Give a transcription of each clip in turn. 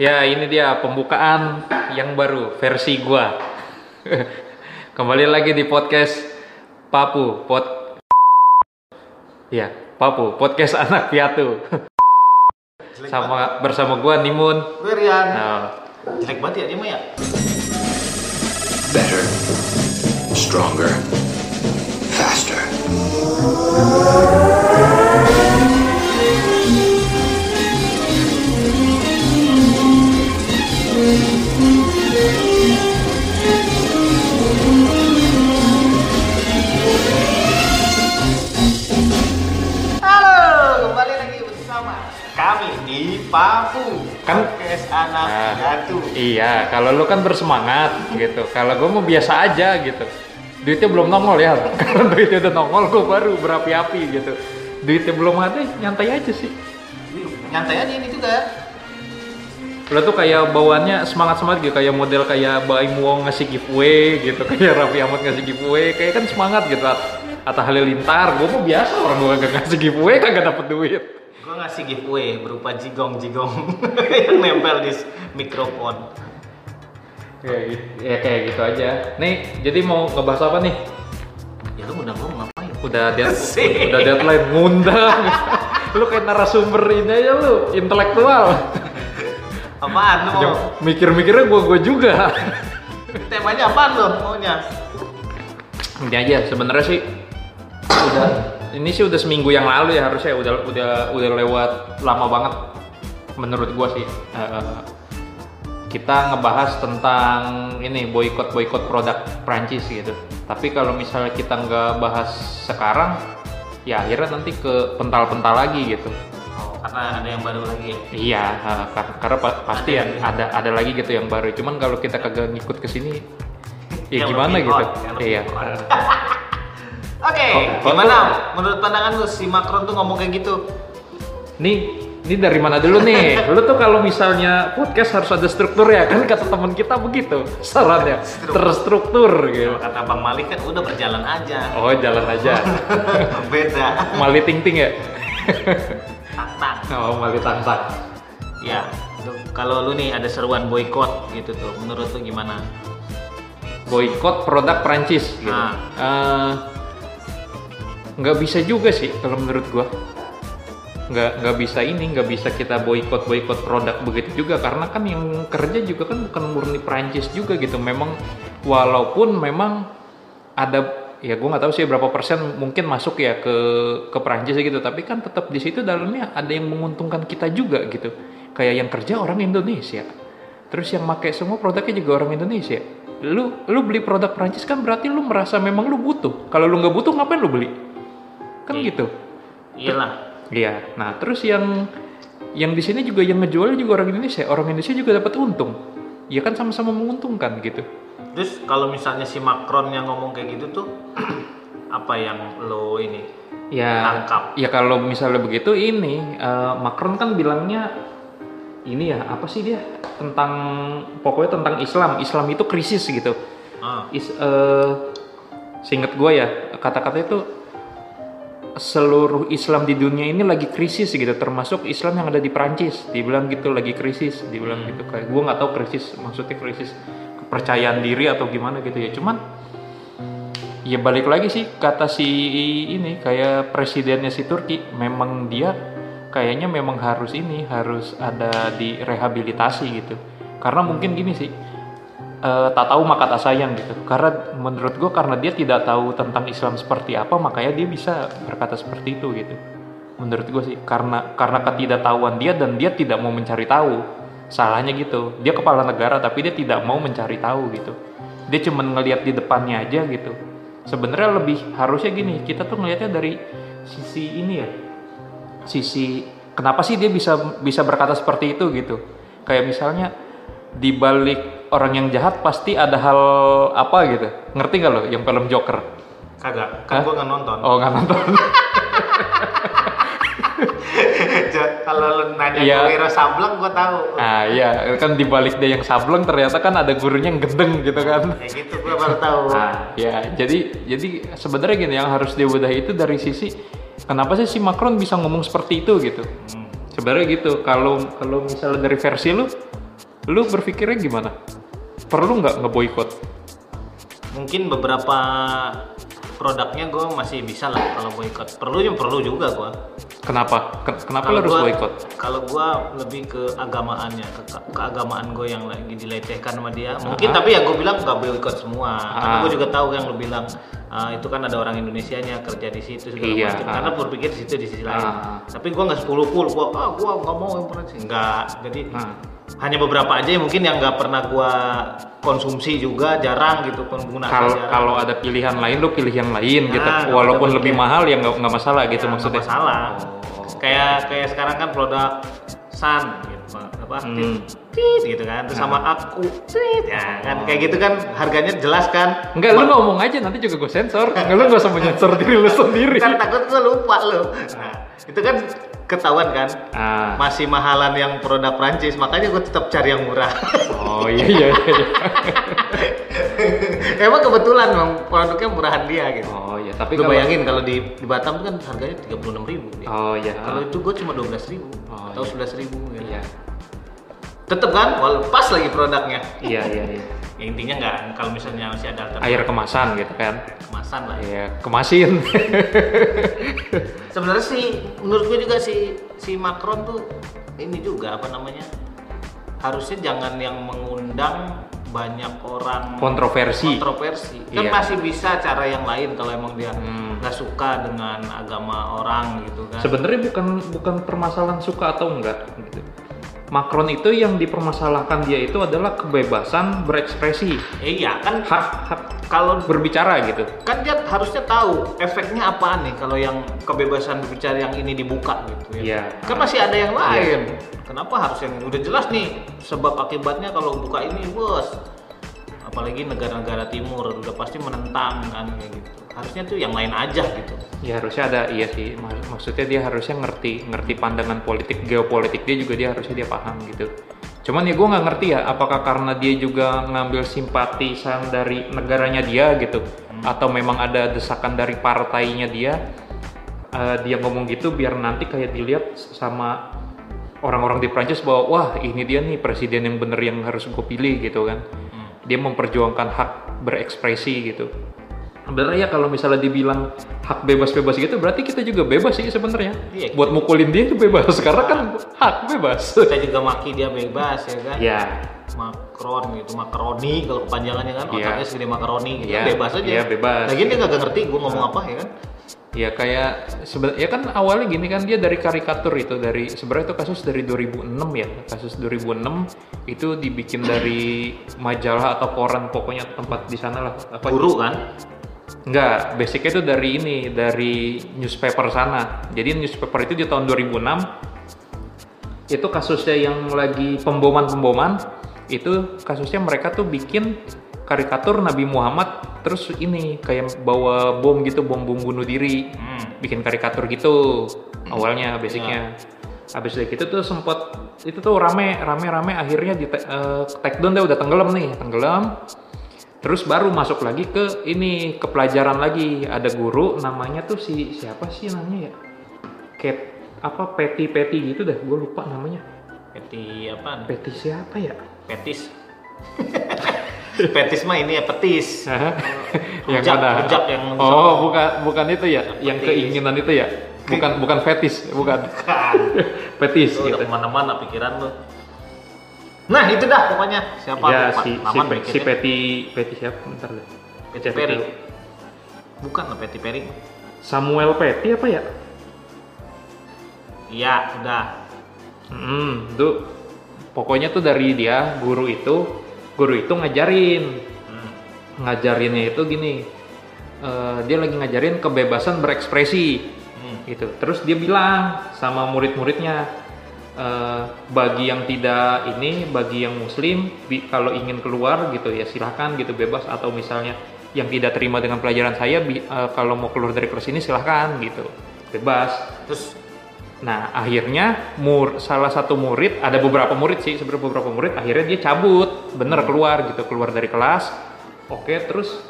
Ya, ini dia pembukaan yang baru versi gua. Kembali lagi di podcast Papu, pod Ya, Papu, podcast anak piatu. Jelek Sama bersama gua Nimun. Gue Rian. Nah, Jelek banget ya dia mah ya. Better, stronger, faster. Iya, kalau lu kan bersemangat gitu. Kalau gua mau biasa aja gitu. Duitnya belum nongol ya. Kalau duitnya udah nongol, gua baru berapi-api gitu. Duitnya belum ada, nyantai aja sih. Nyantai aja ini juga. Lo tuh kayak bawaannya semangat semangat gitu, kayak model kayak Baim Wong ngasih giveaway gitu, kayak Raffi Ahmad ngasih giveaway, kayak kan semangat gitu. At- Atta Halilintar, gue mau biasa orang gue gak ngasih giveaway kagak dapet duit. Gue ngasih giveaway berupa jigong-jigong yang nempel di mikrofon. Gitu, ya kayak gitu aja. Nih, jadi mau ngebahas apa nih? Ya lu udah ngomong ngapain? Udah dead, udah deadline ngundang. lu kayak narasumber ini aja lu, intelektual. Apaan lu mau? Mikir-mikirnya gue gue juga. Temanya apaan lu maunya? Ini aja sebenarnya sih udah ini sih udah seminggu yang lalu ya harusnya udah udah udah lewat lama banget menurut gua sih. Eh, kita ngebahas tentang ini boykot boykot produk Prancis gitu. Tapi kalau misalnya kita nggak bahas sekarang ya akhirnya nanti ke pental-pental lagi gitu. Oh, karena ada yang baru lagi ya. iya eh, kar- karena pa- pasti Ada ada, yang- ada ada lagi gitu yang baru. Cuman kalau kita kagak ngikut ke sini ya Yang gimana gitu? hot, lebih iya Oh, gimana? Menurut pandangan lu si Macron tuh ngomong kayak gitu? Nih, ini dari mana dulu nih? Lu tuh kalau misalnya podcast harus ada struktur ya kan kata teman kita begitu sarannya Struktur. terstruktur gitu. Kata Bang Malik kan udah berjalan aja. Oh jalan aja. Beda. Mali ting ting ya? Tak tak. Oh mali tang tang. Ya. Kalau lu nih ada seruan boykot gitu tuh, menurut lu gimana? Boykot produk Prancis gitu. Nah. Eh, nggak bisa juga sih kalau menurut gua. Nggak nggak bisa ini, nggak bisa kita boykot boykot produk begitu juga. Karena kan yang kerja juga kan bukan murni Prancis juga gitu. Memang walaupun memang ada ya gue nggak tahu sih berapa persen mungkin masuk ya ke ke Prancis gitu. Tapi kan tetap di situ dalamnya ada yang menguntungkan kita juga gitu. Kayak yang kerja orang Indonesia. Terus yang pakai semua produknya juga orang Indonesia. Lu lu beli produk Prancis kan berarti lu merasa memang lu butuh. Kalau lu nggak butuh ngapain lu beli kan Iya. gitu Iyalah. iya nah terus yang yang di sini juga yang ngejual juga orang Indonesia orang Indonesia juga dapat untung ya kan sama-sama menguntungkan gitu Terus kalau misalnya si Macron yang ngomong kayak gitu tuh apa yang lo ini? Ya, Tangkap. ya kalau misalnya begitu ini eh, Macron kan bilangnya ini ya apa sih dia tentang pokoknya tentang Islam. Islam itu krisis gitu. Ah, Is, eh, seingat gue ya kata-kata itu seluruh Islam di dunia ini lagi krisis gitu termasuk Islam yang ada di Prancis dibilang gitu lagi krisis. Dibilang gitu kayak gue nggak tahu krisis maksudnya krisis kepercayaan diri atau gimana gitu ya. Cuman ya balik lagi sih kata si ini kayak presidennya si Turki memang dia kayaknya memang harus ini harus ada di rehabilitasi gitu. Karena mungkin gini sih eh, tak tahu maka tak sayang gitu. Karena menurut gue karena dia tidak tahu tentang Islam seperti apa makanya dia bisa berkata seperti itu gitu. Menurut gue sih karena karena ketidaktahuan dia dan dia tidak mau mencari tahu. Salahnya gitu dia kepala negara tapi dia tidak mau mencari tahu gitu. Dia cuma ngelihat di depannya aja gitu. Sebenarnya lebih harusnya gini kita tuh ngelihatnya dari sisi ini ya. Sisi kenapa sih dia bisa bisa berkata seperti itu gitu. Kayak misalnya di balik orang yang jahat pasti ada hal apa gitu ngerti nggak lo yang film Joker kagak. Hah? Kan gua nggak nonton. oh nggak nonton kalau lo nanya Iya. ke Wiro Sableng gua tahu. ah iya kan di balik dia yang sableng ternyata kan ada gurunya yang gendeng gitu kan Kayak gitu gua baru tahu. Nah, ya jadi jadi sebenarnya gini yang harus dibedahi itu dari sisi kenapa sih si Macron bisa ngomong seperti itu gitu. Hmm. Sebenarnya gitu. Kalau kalau misalnya dari versi lu Lu berpikirnya gimana? Perlu nggak ngeboikot? Mungkin beberapa produknya gue masih bisa lah kalau boykot. Perlu yang perlu juga gue. Kenapa? Ken- Kenapa lu harus boikot? Kalau gue lebih ke agamaannya, ke ke- keagamaan gue yang lagi dilecehkan sama dia. Mungkin Ah. tapi ya gue bilang gak boykot semua. Karena Ah. gue juga tahu yang lu bilang ah, itu kan ada orang Indonesia nya kerja di situ segala Iya, macam. ah. Karena berpikir di situ di sisi lain. Ah. Tapi gue nggak 10 full. Gue ah gue nggak mau importasi. Enggak. Jadi Nah. Hanya beberapa aja yang mungkin yang nggak pernah gua konsumsi juga jarang gitu penggunaan Kalau ada pilihan lain, lu pilih yang lain Nah, gitu. Walaupun lebih pilihan. mahal ya nggak nggak masalah gitu Ya, maksudnya. masalah Oh. kayak kayak sekarang kan produk Sun apa Hmm. tit gitu kan terus sama aku tit ya kan kayak gitu kan harganya jelas kan Enggak, lu ngomong aja nanti juga gue sensor. Enggak, lu nggak usah menyensor diri lu sendiri. kan takut gua lupa lo nah itu kan ketahuan kan Ah. masih mahalan yang produk Prancis makanya gue tetap cari yang murah Oh iya iya iya. emang kebetulan memang produknya murahan dia gitu Oh iya, tapi Gue kalau bayangin kalau di, di Batam kan harganya 36.000 ribu. Oh iya. Kalau itu gue cuma 12.000 ribu Oh, atau iya. 11.000 ribu. Gitu. Iya. Tetep kan, walau pas lagi produknya. Iya iya iya. Ya, intinya nggak, kalau misalnya masih ada alternatif Air kemasan gitu kan. kemasan lah. Iya, kemasin. Sebenarnya sih, menurut gue juga si si Macron tuh ini juga apa namanya harusnya jangan yang mengundang banyak orang Kontroversi. kontroversi kan Iya. masih bisa cara yang lain kalau emang dia Hmm. Nggak suka dengan agama orang gitu kan Sebenarnya bukan bukan permasalahan suka atau enggak gitu. Macron itu yang dipermasalahkan dia itu adalah kebebasan berekspresi, Eh, iya kan hak hak kalau berbicara gitu. kan dia harusnya tahu efeknya apa nih kalau yang kebebasan berbicara yang ini dibuka gitu ya. Iya. Kan masih ada yang lain. Kenapa harus yang udah jelas nih sebab akibatnya kalau buka ini, bos. Apalagi negara-negara timur udah pasti menentang kan kayak gitu. Harusnya tuh yang lain aja gitu. Ya harusnya ada iya sih. Mak- Maksudnya dia harusnya ngerti ngerti pandangan politik geopolitik dia juga dia harusnya dia paham gitu. Cuman ya gue nggak ngerti ya apakah karena dia juga ngambil simpatisan dari negaranya dia gitu atau memang ada desakan dari partainya dia eh, dia ngomong gitu biar nanti kayak dilihat sama orang-orang di Prancis bahwa wah ini dia nih presiden yang bener yang harus gue pilih gitu kan dia memperjuangkan hak berekspresi gitu. Sebenarnya ya kalau misalnya dibilang hak bebas-bebas gitu berarti kita juga bebas sih sebenarnya. Iya, buat mukulin dia itu bebas. Karena kan hak bebas. Kita juga maki dia bebas ya kan. ya Macron gitu, makaroni kalau kepanjangannya kan Iya. otaknya segede makaroni gitu. Iya, Bebas aja. iya, bebas. Lagian dia nggak ngerti gue ngomong apa ya kan. ya kayak sebenarnya ya kan awalnya gini kan dia dari karikatur itu dari sebenarnya itu kasus dari 2006 ya kasus 2006 itu dibikin dari majalah atau koran pokoknya tempat di sana lah apa Guru kan. Enggak, basicnya itu dari ini, dari newspaper sana. Jadi newspaper itu di tahun 2006 itu kasusnya yang lagi pemboman-pemboman itu kasusnya mereka tuh bikin karikatur Nabi Muhammad terus ini kayak bawa bom gitu, bom bom bunuh diri. Hmm. Bikin karikatur gitu awalnya basicnya. Habis dari gitu tuh sempat itu tuh rame rame rame akhirnya di eh, take down deh udah tenggelam nih, tenggelam. Terus baru masuk lagi ke ini ke pelajaran lagi ada guru namanya tuh si siapa sih namanya ya? Cat apa Peti Peti gitu dah gue lupa namanya. Peti apa? Peti siapa ya? Petis. Petis mah ini ya petis. yang Rujak, mana? yang Oh bukan bukan itu ya? Yang Petis. keinginan itu ya? Bukan bukan fetis bukan Kan. petis Lu gitu. ke mana-mana pikiran lu. Nah itu dah pokoknya siapa Ya lupa. si si, si. Peti Peti siapa? Bentar deh. Peti Peri. Bukan lah Peti Peri. Samuel Peti apa ya? Iya udah. Hmm, itu pokoknya tuh dari dia guru itu, guru itu ngajarin, Hmm. ngajarinnya itu gini, eh, dia lagi ngajarin kebebasan berekspresi, Hmm. gitu. Terus dia bilang sama murid-muridnya, eh, bagi yang tidak ini, bagi yang muslim, bi- kalau ingin keluar gitu ya silahkan gitu bebas atau misalnya yang tidak terima dengan pelajaran saya, bi- eh, kalau mau keluar dari kelas ini silahkan gitu, bebas. Terus Nah, akhirnya mur salah satu murid, ada beberapa murid sih, sebenarnya beberapa murid, akhirnya dia cabut, bener keluar gitu, keluar dari kelas. Oke, terus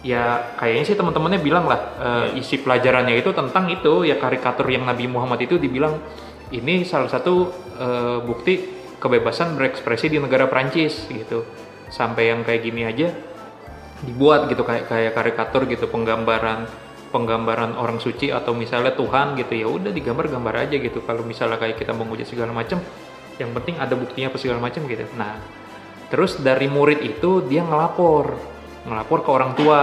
ya kayaknya sih teman-temannya bilang lah eh, isi pelajarannya itu tentang itu ya karikatur yang Nabi Muhammad itu dibilang ini salah satu eh, bukti kebebasan berekspresi di negara Prancis gitu. Sampai yang kayak gini aja dibuat gitu kayak kayak karikatur gitu penggambaran penggambaran orang suci atau misalnya Tuhan gitu ya udah digambar-gambar aja gitu. Kalau misalnya kayak kita menguji segala macam yang penting ada buktinya apa segala macam gitu. Nah terus dari murid itu dia ngelapor ngelapor ke orang tua.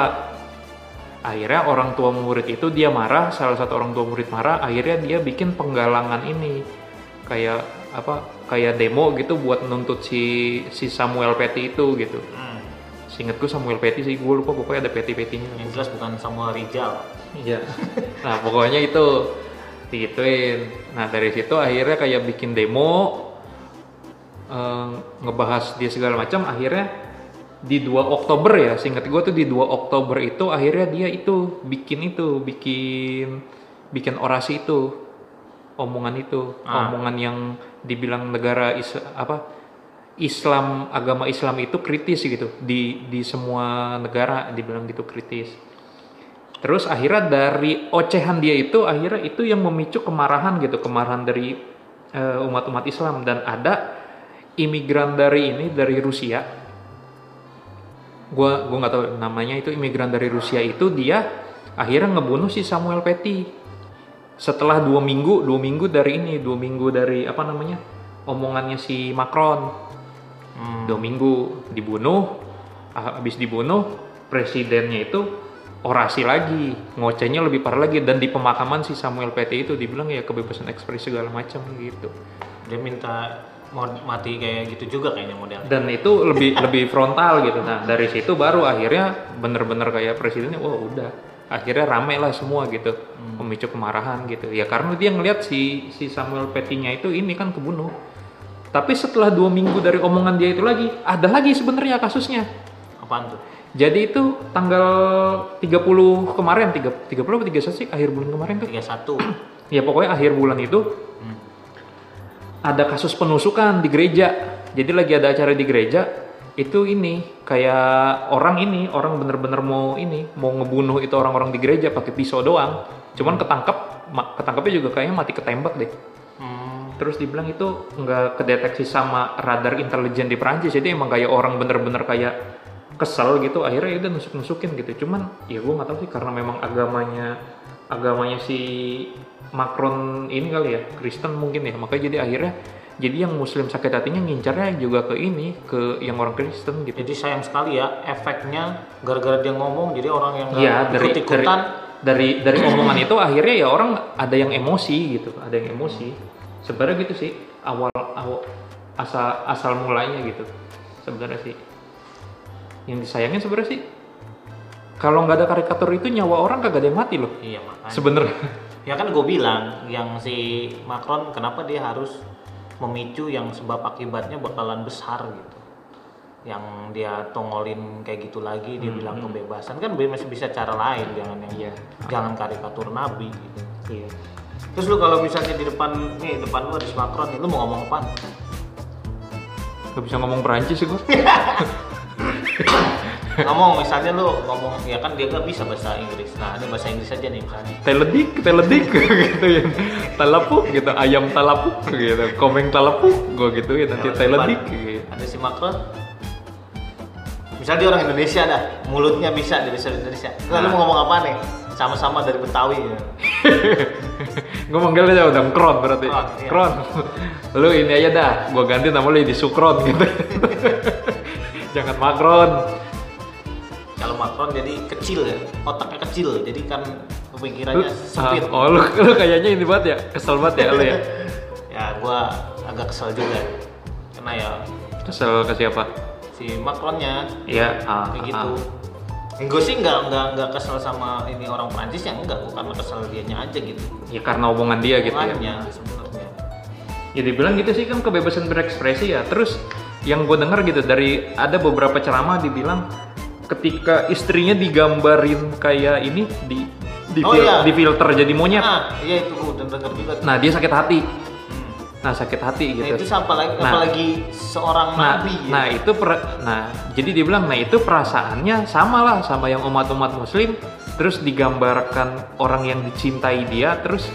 Akhirnya orang tua murid itu dia marah salah satu orang tua murid marah akhirnya dia bikin penggalangan ini. Kayak apa kayak demo gitu buat nuntut si si Samuel Petty itu gitu. Hmm. Seinget gue Samuel Petty sih, gue lupa pokoknya ada Petty-Petty-nya. Yang jelas bukan Samuel Rizal. Iya. Nah pokoknya itu digituin. Nah dari situ akhirnya kayak bikin demo, eh, ngebahas dia segala macam. Akhirnya di 2 Oktober ya, seingat gue tuh di 2 Oktober itu akhirnya dia itu bikin itu, bikin bikin orasi itu, omongan itu, Ah. omongan yang dibilang negara is apa Islam agama Islam itu kritis gitu di di semua negara dibilang gitu kritis. Terus akhirnya dari ocehan dia itu akhirnya itu yang memicu kemarahan gitu, kemarahan dari eh, umat-umat Islam dan ada imigran dari ini dari Rusia. Gua gua nggak tahu namanya itu imigran dari Rusia itu dia akhirnya ngebunuh si Samuel Petty. Setelah dua minggu, dua minggu dari ini, dua minggu dari apa namanya omongannya si Macron Hmm. dua minggu dibunuh ah, habis dibunuh presidennya itu orasi lagi ngocehnya lebih parah lagi dan di pemakaman si Samuel Petty itu dibilang ya kebebasan ekspresi segala macam gitu. Dia minta mau mati kayak gitu juga kayaknya modelnya. dan itu lebih lebih frontal gitu. Nah dari situ baru akhirnya bener-bener kayak presidennya wah udah. Akhirnya rame lah semua gitu memicu kemarahan gitu. Ya karena dia ngelihat si si Samuel Petty-nya itu ini kan kebunuh tapi setelah dua minggu dari omongan dia itu lagi ada lagi sebenarnya kasusnya Apaan tuh? Jadi itu tanggal 30 kemarin, 3, 30 atau 31 sih akhir bulan kemarin tuh. 31. Ya pokoknya akhir bulan itu Hmm. ada kasus penusukan di gereja. Jadi lagi ada acara di gereja, itu ini kayak orang ini, orang bener-bener mau ini, mau ngebunuh itu orang-orang di gereja pakai pisau doang. Cuman ketangkep, ketangkepnya juga kayaknya mati ketembak deh. Terus dibilang itu nggak kedeteksi sama radar intelijen di Prancis, jadi emang kayak orang bener-bener kayak kesel gitu, akhirnya ya udah nusuk-nusukin gitu. Cuman ya gue nggak tahu sih karena memang agamanya agamanya si Macron ini kali ya Kristen mungkin ya, makanya jadi akhirnya jadi yang Muslim sakit hatinya ngincarnya juga ke ini ke yang orang Kristen gitu. Jadi sayang sekali ya efeknya gara-gara dia ngomong jadi orang yang Iya dari dari ikut-ikutan dari dari omongan itu akhirnya ya orang ada yang emosi gitu, ada yang emosi. Sebenarnya gitu sih awal awal asal asal mulainya gitu. Sebenarnya sih yang disayangin sebenarnya sih kalau nggak ada karikatur itu nyawa orang kagak ada yang mati loh. Iya makanya. Sebenarnya. Ya kan gue bilang yang si Macron kenapa dia harus memicu yang sebab akibatnya bakalan besar gitu. Yang dia tongolin kayak gitu lagi dia bilang kebebasan kan masih bisa cara lain jangan yang Iya. jangan karikatur nabi gitu. Iya. Terus lu kalau misalnya di depan nih depan lu ada Macron nih, lu mau ngomong apa? Gak bisa ngomong Perancis sih gue. ngomong misalnya lu ngomong ya kan dia gak bisa bahasa Inggris. Nah, ini bahasa Inggris aja nih misalnya. teledik, teledik gitu ya. Talapuk gitu, ayam talapuk gitu, komeng talapuk, gue gitu ya nanti teledik gitu. Ada si Macron. Misalnya dia orang Indonesia dah, mulutnya bisa dia bisa Indonesia. Lalu Nah. mau ngomong apa nih? Sama-sama dari Betawi ya. gue manggil aja udah Kron berarti. Kron, iya. Kron. Lu ini aja dah. Gue ganti nama lu jadi Sukron gitu. Jangan Macron Kalau Macron jadi kecil ya, otaknya kecil, jadi kan pemikirannya sempit. Ah, oh lu, lu kayaknya ini banget ya. Kesel banget ya lu ya. Ya gua agak kesel juga. Karena ya kesel ke siapa? si Macronnya Iya, ah, kayak ah, gitu. Gue sih nggak nggak nggak kesel sama ini orang Prancis yang enggak, gua karena kesel dianya aja gitu. ya karena omongan dia gitu ya Hubungannya sebenarnya. ya dibilang gitu sih kan kebebasan berekspresi ya terus yang gue dengar gitu dari ada beberapa ceramah dibilang ketika istrinya digambarin kayak ini di di, Oh, fil- iya. di filter jadi monyet Nah, iya itu gua udah denger juga. nah dia sakit hati. Nah sakit hati Nah, gitu itu siapa lagi Nah. apalagi seorang nah, nabi ya. nah itu per- nah jadi dia bilang nah itu perasaannya sama lah sama yang umat-umat muslim terus digambarkan orang yang dicintai dia terus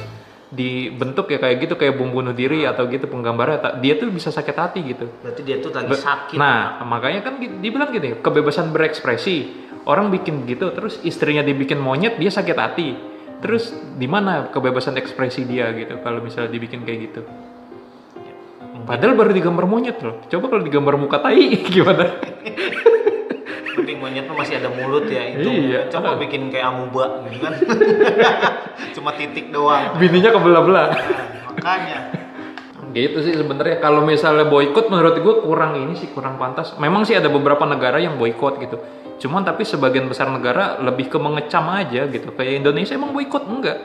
dibentuk ya kayak gitu kayak bom bunuh diri atau gitu penggambarnya dia tuh bisa sakit hati gitu Berarti dia tuh lagi sakit. Nah, makanya kan dibilang gini, kebebasan berekspresi. Orang bikin gitu, terus istrinya dibikin monyet, dia sakit hati. Terus di mana kebebasan ekspresi dia gitu kalau misalnya dibikin kayak gitu? Padahal baru digambar monyet loh. Coba kalau digambar muka tai gimana? Penting monyet mah masih ada mulut ya itu. Iya. Coba bikin kayak amuba gitu kan. Cuma titik doang. Bininya kebelah-belah. Nah, makanya. Gitu sih sebenarnya kalau misalnya boykot menurut gue kurang ini sih kurang pantas. Memang sih ada beberapa negara yang boykot gitu. Cuman tapi sebagian besar negara lebih ke mengecam aja gitu. Kayak Indonesia emang boykot enggak?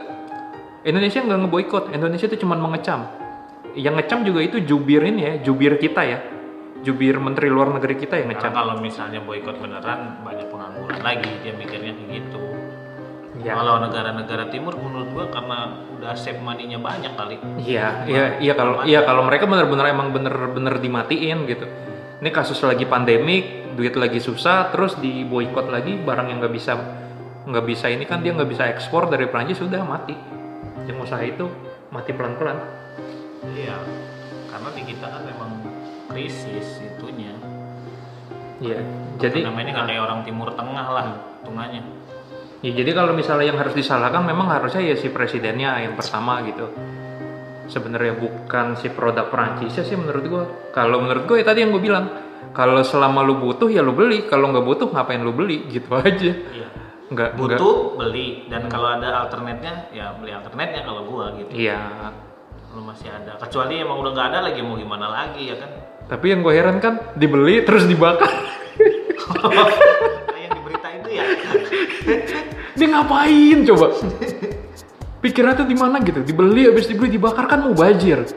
Indonesia nggak ngeboykot. Indonesia itu cuman mengecam. Yang ngecam juga itu jubir ini ya, jubir kita ya. Jubir menteri luar negeri kita yang Karena ngecam. kalau misalnya boykot beneran banyak pengangguran lagi dia mikirnya kayak gitu. Ya. Kalau negara-negara timur menurut gua karena udah save money-nya banyak kali. Iya, iya, iya kalau iya kalau mereka benar-benar emang bener-bener dimatiin gitu. Ini kasus lagi pandemik, duit lagi susah, terus diboykot lagi barang yang nggak bisa nggak bisa ini kan dia nggak bisa ekspor dari Prancis sudah mati. Yang usaha itu mati pelan-pelan. Iya. Karena di kita kan memang krisis itunya. Iya. Jadi namanya nggak kayak orang timur tengah lah hitungannya. ya jadi kalau misalnya yang harus disalahkan memang harusnya ya si presidennya yang pertama gitu. Sebenarnya bukan si produk Prancisnya sih menurut gua. Kalau menurut gua ya tadi yang gue bilang, kalau selama lu butuh ya lu beli, kalau nggak butuh ngapain lu beli gitu aja. Iya. Nggak nggak. Butuh beli dan kalau ada alternatnya ya beli alternatnya kalau gua gitu. Iya. Lu masih ada. Kecuali emang udah nggak ada lagi mau gimana lagi ya kan. Tapi yang gue heran kan dibeli terus dibakar. Kayak yang di berita itu ya. Dia ngapain coba? Pikirannya tuh di mana gitu? Dibeli habis dibeli dibakar kan mubajir.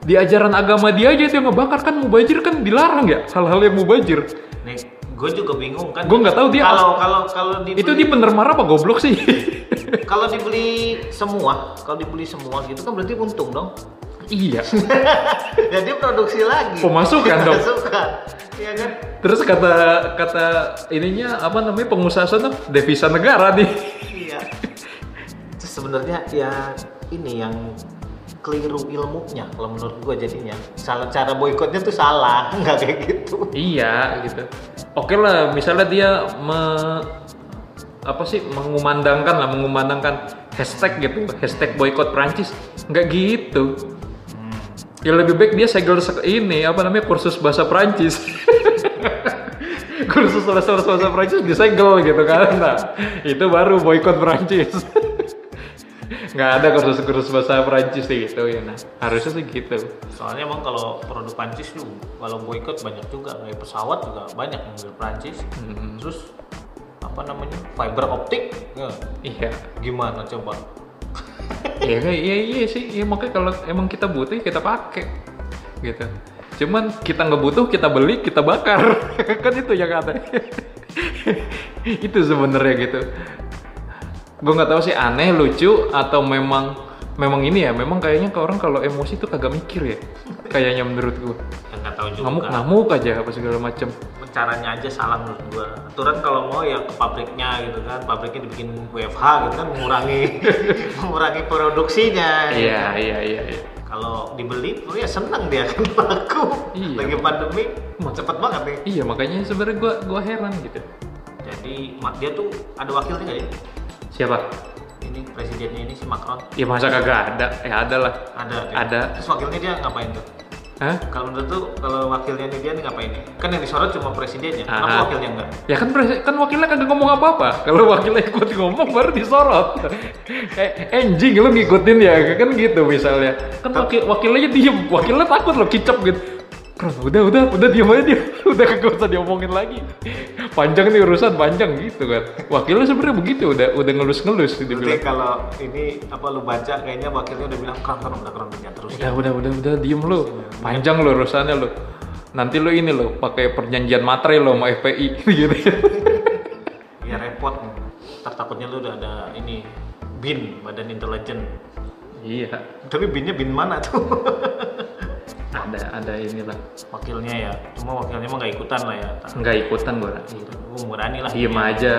Di ajaran agama dia aja itu yang ngebakar kan mubajir kan dilarang ya hal-hal yang mubajir. Nih, gue juga bingung kan. Gue nggak tahu dia Kalau kalau kalau itu dia bener marah apa goblok sih? kalau dibeli semua, kalau dibeli semua gitu kan berarti untung dong. iya. Jadi produksi lagi. Pemasukan dong. Pemasukan. Iya kan? Terus kata kata ininya apa namanya pengusaha sana devisa negara nih. Iya. Sebenarnya ya ini yang keliru ilmunya kalau menurut gua jadinya salah cara boykotnya tuh salah nggak kayak gitu Iya gitu. Oke lah, misalnya dia me, apa sih mengumandangkan lah, mengumandangkan hashtag gitu, hashtag boykot Prancis, nggak gitu. Ya lebih baik dia segel ini apa namanya kursus bahasa Prancis. kursus bahasa bahasa Prancis disegel gitu kan. Nah, itu baru boykot Prancis. nggak ada kursus-kursus bahasa Prancis sih gitu ya. Nah, harusnya sih gitu. soalnya emang kalau produk Prancis tuh kalau boykot banyak juga kayak pesawat juga banyak yang dari Prancis terus apa namanya? Fiber optik? Ya, Iya. gimana coba? Iya kayak iya iya sih. Iya makanya kalau emang kita butuh ya kita pakai. Gitu. Cuman kita nggak butuh kita beli kita bakar. Kan itu yang ada. Itu sebenarnya gitu. Gue nggak tahu sih aneh lucu atau memang memang ini ya memang kayaknya ke orang kalau emosi tuh kagak mikir ya kayaknya menurut gue yang nggak tahu juga. Ngamuk ngamuk aja apa segala macem. Caranya aja salah menurut gua. Aturan kalau mau ya ke pabriknya gitu kan pabriknya dibikin WFH gitu kan mengurangi mengurangi produksinya. Ya iya kan? iya iya iya. Kalau dibeli oh ya seneng dia kan laku. Iya. lagi pandemi Ma- cepet banget nih. Iya makanya sebenarnya gue gua heran gitu. Jadi dia tuh ada wakilnya nggak ya? Siapa ini presidennya ini si Macron ya masa kagak ada ya ada lah ada dia. Ada. terus wakilnya dia ngapain tuh Hah? kalau menurut tuh kalau wakilnya nih dia nih ngapain nih kan yang disorot cuma presidennya Aha. apa wakilnya enggak Ya kan kan wakilnya kagak ngomong apa-apa. Kalau wakilnya ikut ngomong baru disorot. eh, anjing lu ngikutin ya kan gitu misalnya. Kan wakil wakilnya diem, wakilnya takut lo kicap gitu. Udah udah udah diem aja dia. udah kagak usah diomongin lagi. Panjang nih urusan panjang gitu kan. Wakilnya sebenarnya begitu udah udah ngelus-ngelus dia bilang. kalau ini apa lu baca kayaknya wakilnya udah bilang keren udah udah terus Udah udah udah udah diem lu. Panjang lo urusannya lo. Nanti lo ini lo pakai perjanjian materai lo sama FPI gitu. ya repot takutnya lu udah ada ini bin badan intelijen iya. tapi binnya bin mana tuh ada ada inilah. Wakilnya ya cuma wakilnya mah nggak ikutan lah ya. Nggak ikutan gue gue berani lah. Diem Iya, aja.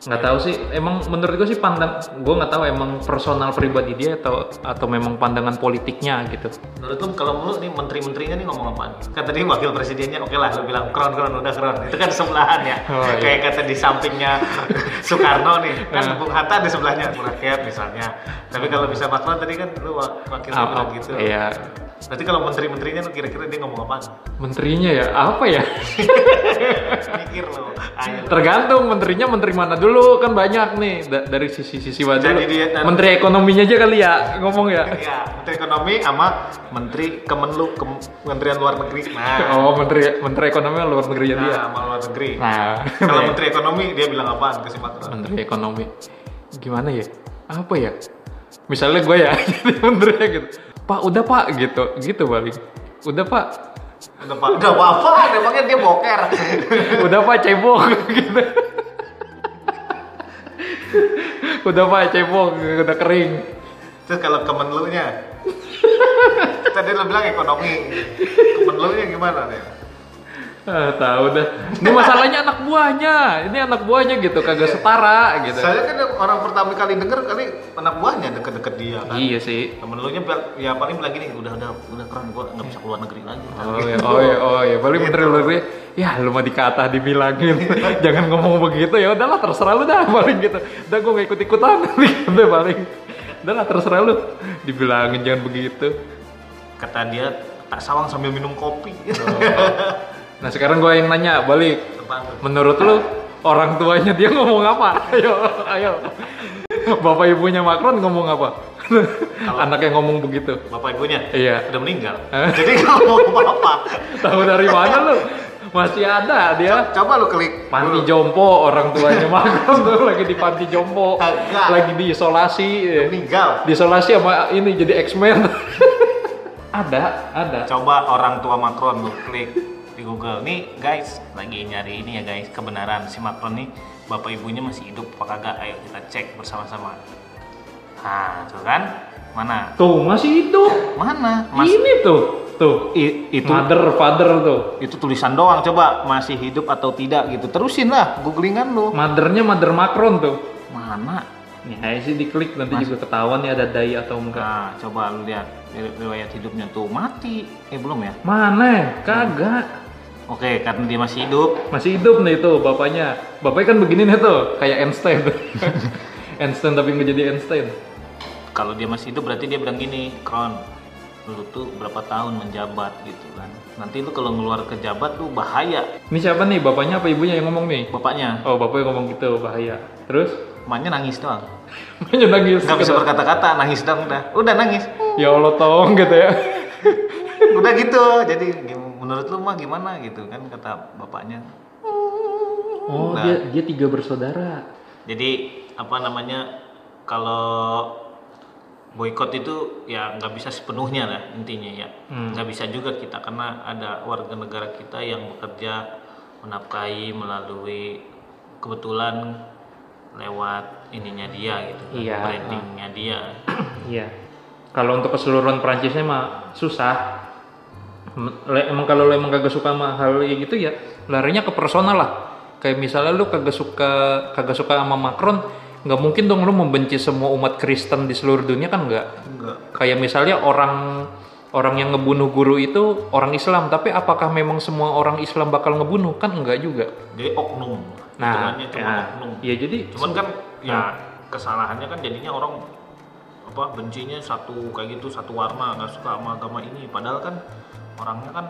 nggak tahu sih emang menurut gue sih pandang gue nggak tahu emang personal pribadi dia atau atau memang pandangan politiknya gitu. Menurut lu kalau lu nih menteri-menterinya nih ngomong apaan? Kan tadi wakil presidennya oke lah lu bilang kron kron udah kron. Itu kan sebelahan ya. Oh, iya. kayak kata di sampingnya Soekarno nih. Kan Bung Hatta di sebelahnya rakyat misalnya. Tapi kalau bisa Macron tadi kan lu wa- wakilnya Ah, ah, gitu. iya Berarti kalau menteri-menterinya lu kira-kira dia ngomong apaan? menterinya ya apa ya? Mikir lo. Tergantung menterinya menteri mana dulu kan banyak nih. Da- dari sisi-sisi mana Jadi dulu dia- dan- menteri ekonominya aja kali ya ngomong ya. Ya, Menteri Ekonomi sama Menteri Kemenlu Kementerian Luar Negeri. Nah, oh menteri menteri ekonomi luar negeri dia nah sama luar negeri. nah. Kalau Menteri Ekonomi dia bilang apaan ke si menteri ekonomi. Gimana ya? Apa ya? Misalnya gue ya jadi menterinya gitu pak udah pak gitu gitu balik udah pak Udah pak, udah apa? Emangnya dia boker. udah pak cebok gitu udah pak cebok udah kering Terus kalau Kemenlu-nya? Tadi lo bilang ekonomi. Kemenlu-nya gimana nih? Ah, tahu dah ini masalahnya anak buahnya. Ini anak buahnya gitu kagak setara gitu. Saya kan orang pertama kali denger kali anak buahnya deket-deket dia kan. iya sih. Kemenlu-nya bilang- ya paling bilang gini, udah udah udah keren gua nggak bisa keluar negeri lagi. Oh ya, oh ya, oh ya, paling menteri luar negeri, ya lu mah dikata dibilangin, jangan ngomong begitu. Ya udahlah terserah lu dah paling gitu, udah gue gak ikut ikutan, udah paling, udahlah terserah lu, dibilangin jangan begitu. Kata dia tak sawang sambil minum kopi. Nah sekarang gue yang nanya balik, menurut lu orang tuanya dia ngomong apa? Ayo, ayo, bapak ibunya Macron ngomong apa? Anaknya ngomong begitu, Bapak ibunya iya. udah meninggal. Jadi mau apa-apa. Tahu dari mana lu? Masih ada dia. Coba lu klik. Panti jompo orang tuanya Macron tuh lagi di panti jompo Kagak. lagi diisolasi meninggal. diisolasi sama ini jadi X-Men ada ada Coba orang tua Macron lu klik di Google. Nih guys, lagi nyari ini ya guys, kebenaran si Macron nih bapak ibunya masih hidup apa kagak? Ayo kita cek bersama-sama. Nah, tuh kan? Mana? tuh masih hidup Mana? Mas ini tuh tuh I- itu mother father tuh itu tulisan doang coba masih hidup atau tidak gitu. Terusin lah googlingan lu. mothernya mother Macron tuh Mana? nih aja sih diklik nanti juga ketahuan nih ada dai atau enggak Nah, coba lu lihat ri- riwayat hidupnya tuh mati. Eh belum ya? mana kagak Oke, karena dia masih hidup, masih hidup nih tuh bapaknya bapaknya kan begini nih tuh kayak Einstein tuh Einstein tapi nggak jadi Einstein kalau dia masih hidup berarti dia bilang gini, Kron, lu tuh berapa tahun menjabat gitu kan. Nanti lu kalau ngeluar ke jabat lu bahaya. Ini siapa nih? Bapaknya apa ibunya yang ngomong nih? Bapaknya, Oh, bapaknya ngomong gitu, bahaya. Terus? emaknya nangis doang. Makanya nangis. Nggak bisa berkata-kata, nangis doang udah. Udah nangis. Ya Allah, tolong gitu ya. Udah gitu. Jadi gim- menurut lu mah gimana gitu kan kata bapaknya. Oh, Nah. dia dia tiga bersaudara. Jadi apa namanya kalau boykot itu ya nggak bisa sepenuhnya lah intinya ya Hmm. nggak bisa juga kita karena ada warga negara kita yang bekerja menafkahi melalui kebetulan lewat ininya dia gitu kan, Iya. brandingnya dia Iya. Kalau untuk keseluruhan Prancisnya mah susah. Emang kalau lo emang kagak suka sama hal gitu ya larinya ke personal lah. Kayak misalnya lu kagak suka kagak suka sama Macron, nggak mungkin dong lu membenci semua umat Kristen di seluruh dunia kan nggak. kayak misalnya orang orang yang ngebunuh guru itu orang Islam tapi apakah memang semua orang Islam bakal ngebunuh? Kan enggak juga. Jadi oknum. Nah cuma ya, oknum. Ya jadi cuman kan ya kesalahannya kan jadinya orang apa bencinya satu kayak gitu satu warna nggak suka sama agama ini. Padahal kan orangnya kan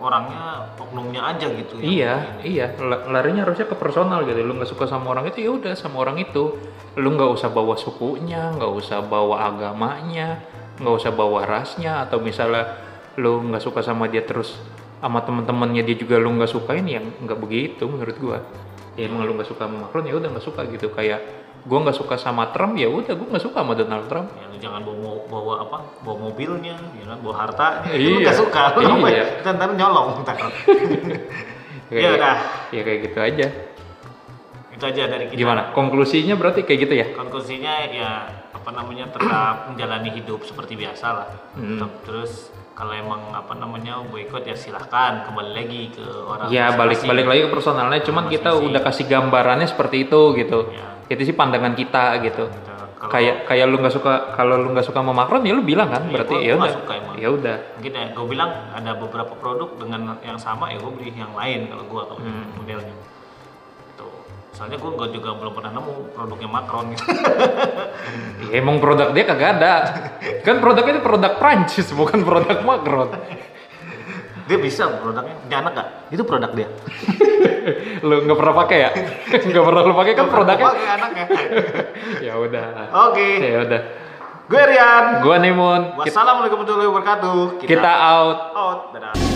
orangnya oknumnya aja gitu yang iya ini. iya. La- larinya harusnya ke personal gitu. Lu nggak suka sama orang itu ya udah sama orang itu. Lu nggak usah bawa sukunya nggak usah bawa agamanya nggak usah bawa rasnya. Atau misalnya lu nggak suka sama dia terus sama teman-temannya dia juga lu nggak sukain yang nggak begitu menurut gua. Ya emang lu nggak suka sama Macron ya udah nggak suka gitu. Kayak gua nggak suka sama Trump ya udah gua nggak suka sama Donald Trump. Ya lu jangan bawa bawa apa bawa mobilnya ya kan bawa hartanya itu Iya. lu nggak suka lu Iya. ya ntar ntar nyolong ntar. Ya udah. Ya kayak gitu aja. Itu aja dari kita. Gimana? Konklusinya berarti kayak gitu ya? Konklusinya ya apa namanya tetap menjalani hidup seperti biasa lah. Hmm. Tetap- terus kalau emang apa namanya boykot ya silahkan kembali lagi ke orang Ya balik balik lagi ke personalnya, cuman kita udah kasih gambarannya seperti itu gitu. Ya. Itu sih pandangan kita gitu. Gitu. Kalau- Kayak kayak lu nggak suka kalau lu nggak suka sama Macron ya lu bilang kan, Iya, berarti ya udah. Ya udah. mungkin ya gue bilang ada beberapa produk dengan yang sama ya gue beli yang lain kalau gue kalau Hmm. modelnya tuh soalnya gue juga belum pernah nemu produknya Macron gitu Ya, emang produk dia kagak ada. kan produknya itu produk Prancis bukan produk Macron. Dia bisa produknya dia anak gak itu produk dia lu nggak pernah pakai ya? nggak pernah lu pakai kan produknya. pakai anaknya ya udah. oke Ya udah. gue Rian Gua Nemun. Kita, wassalamualaikum warahmatullahi wabarakatuh kita out. out dadah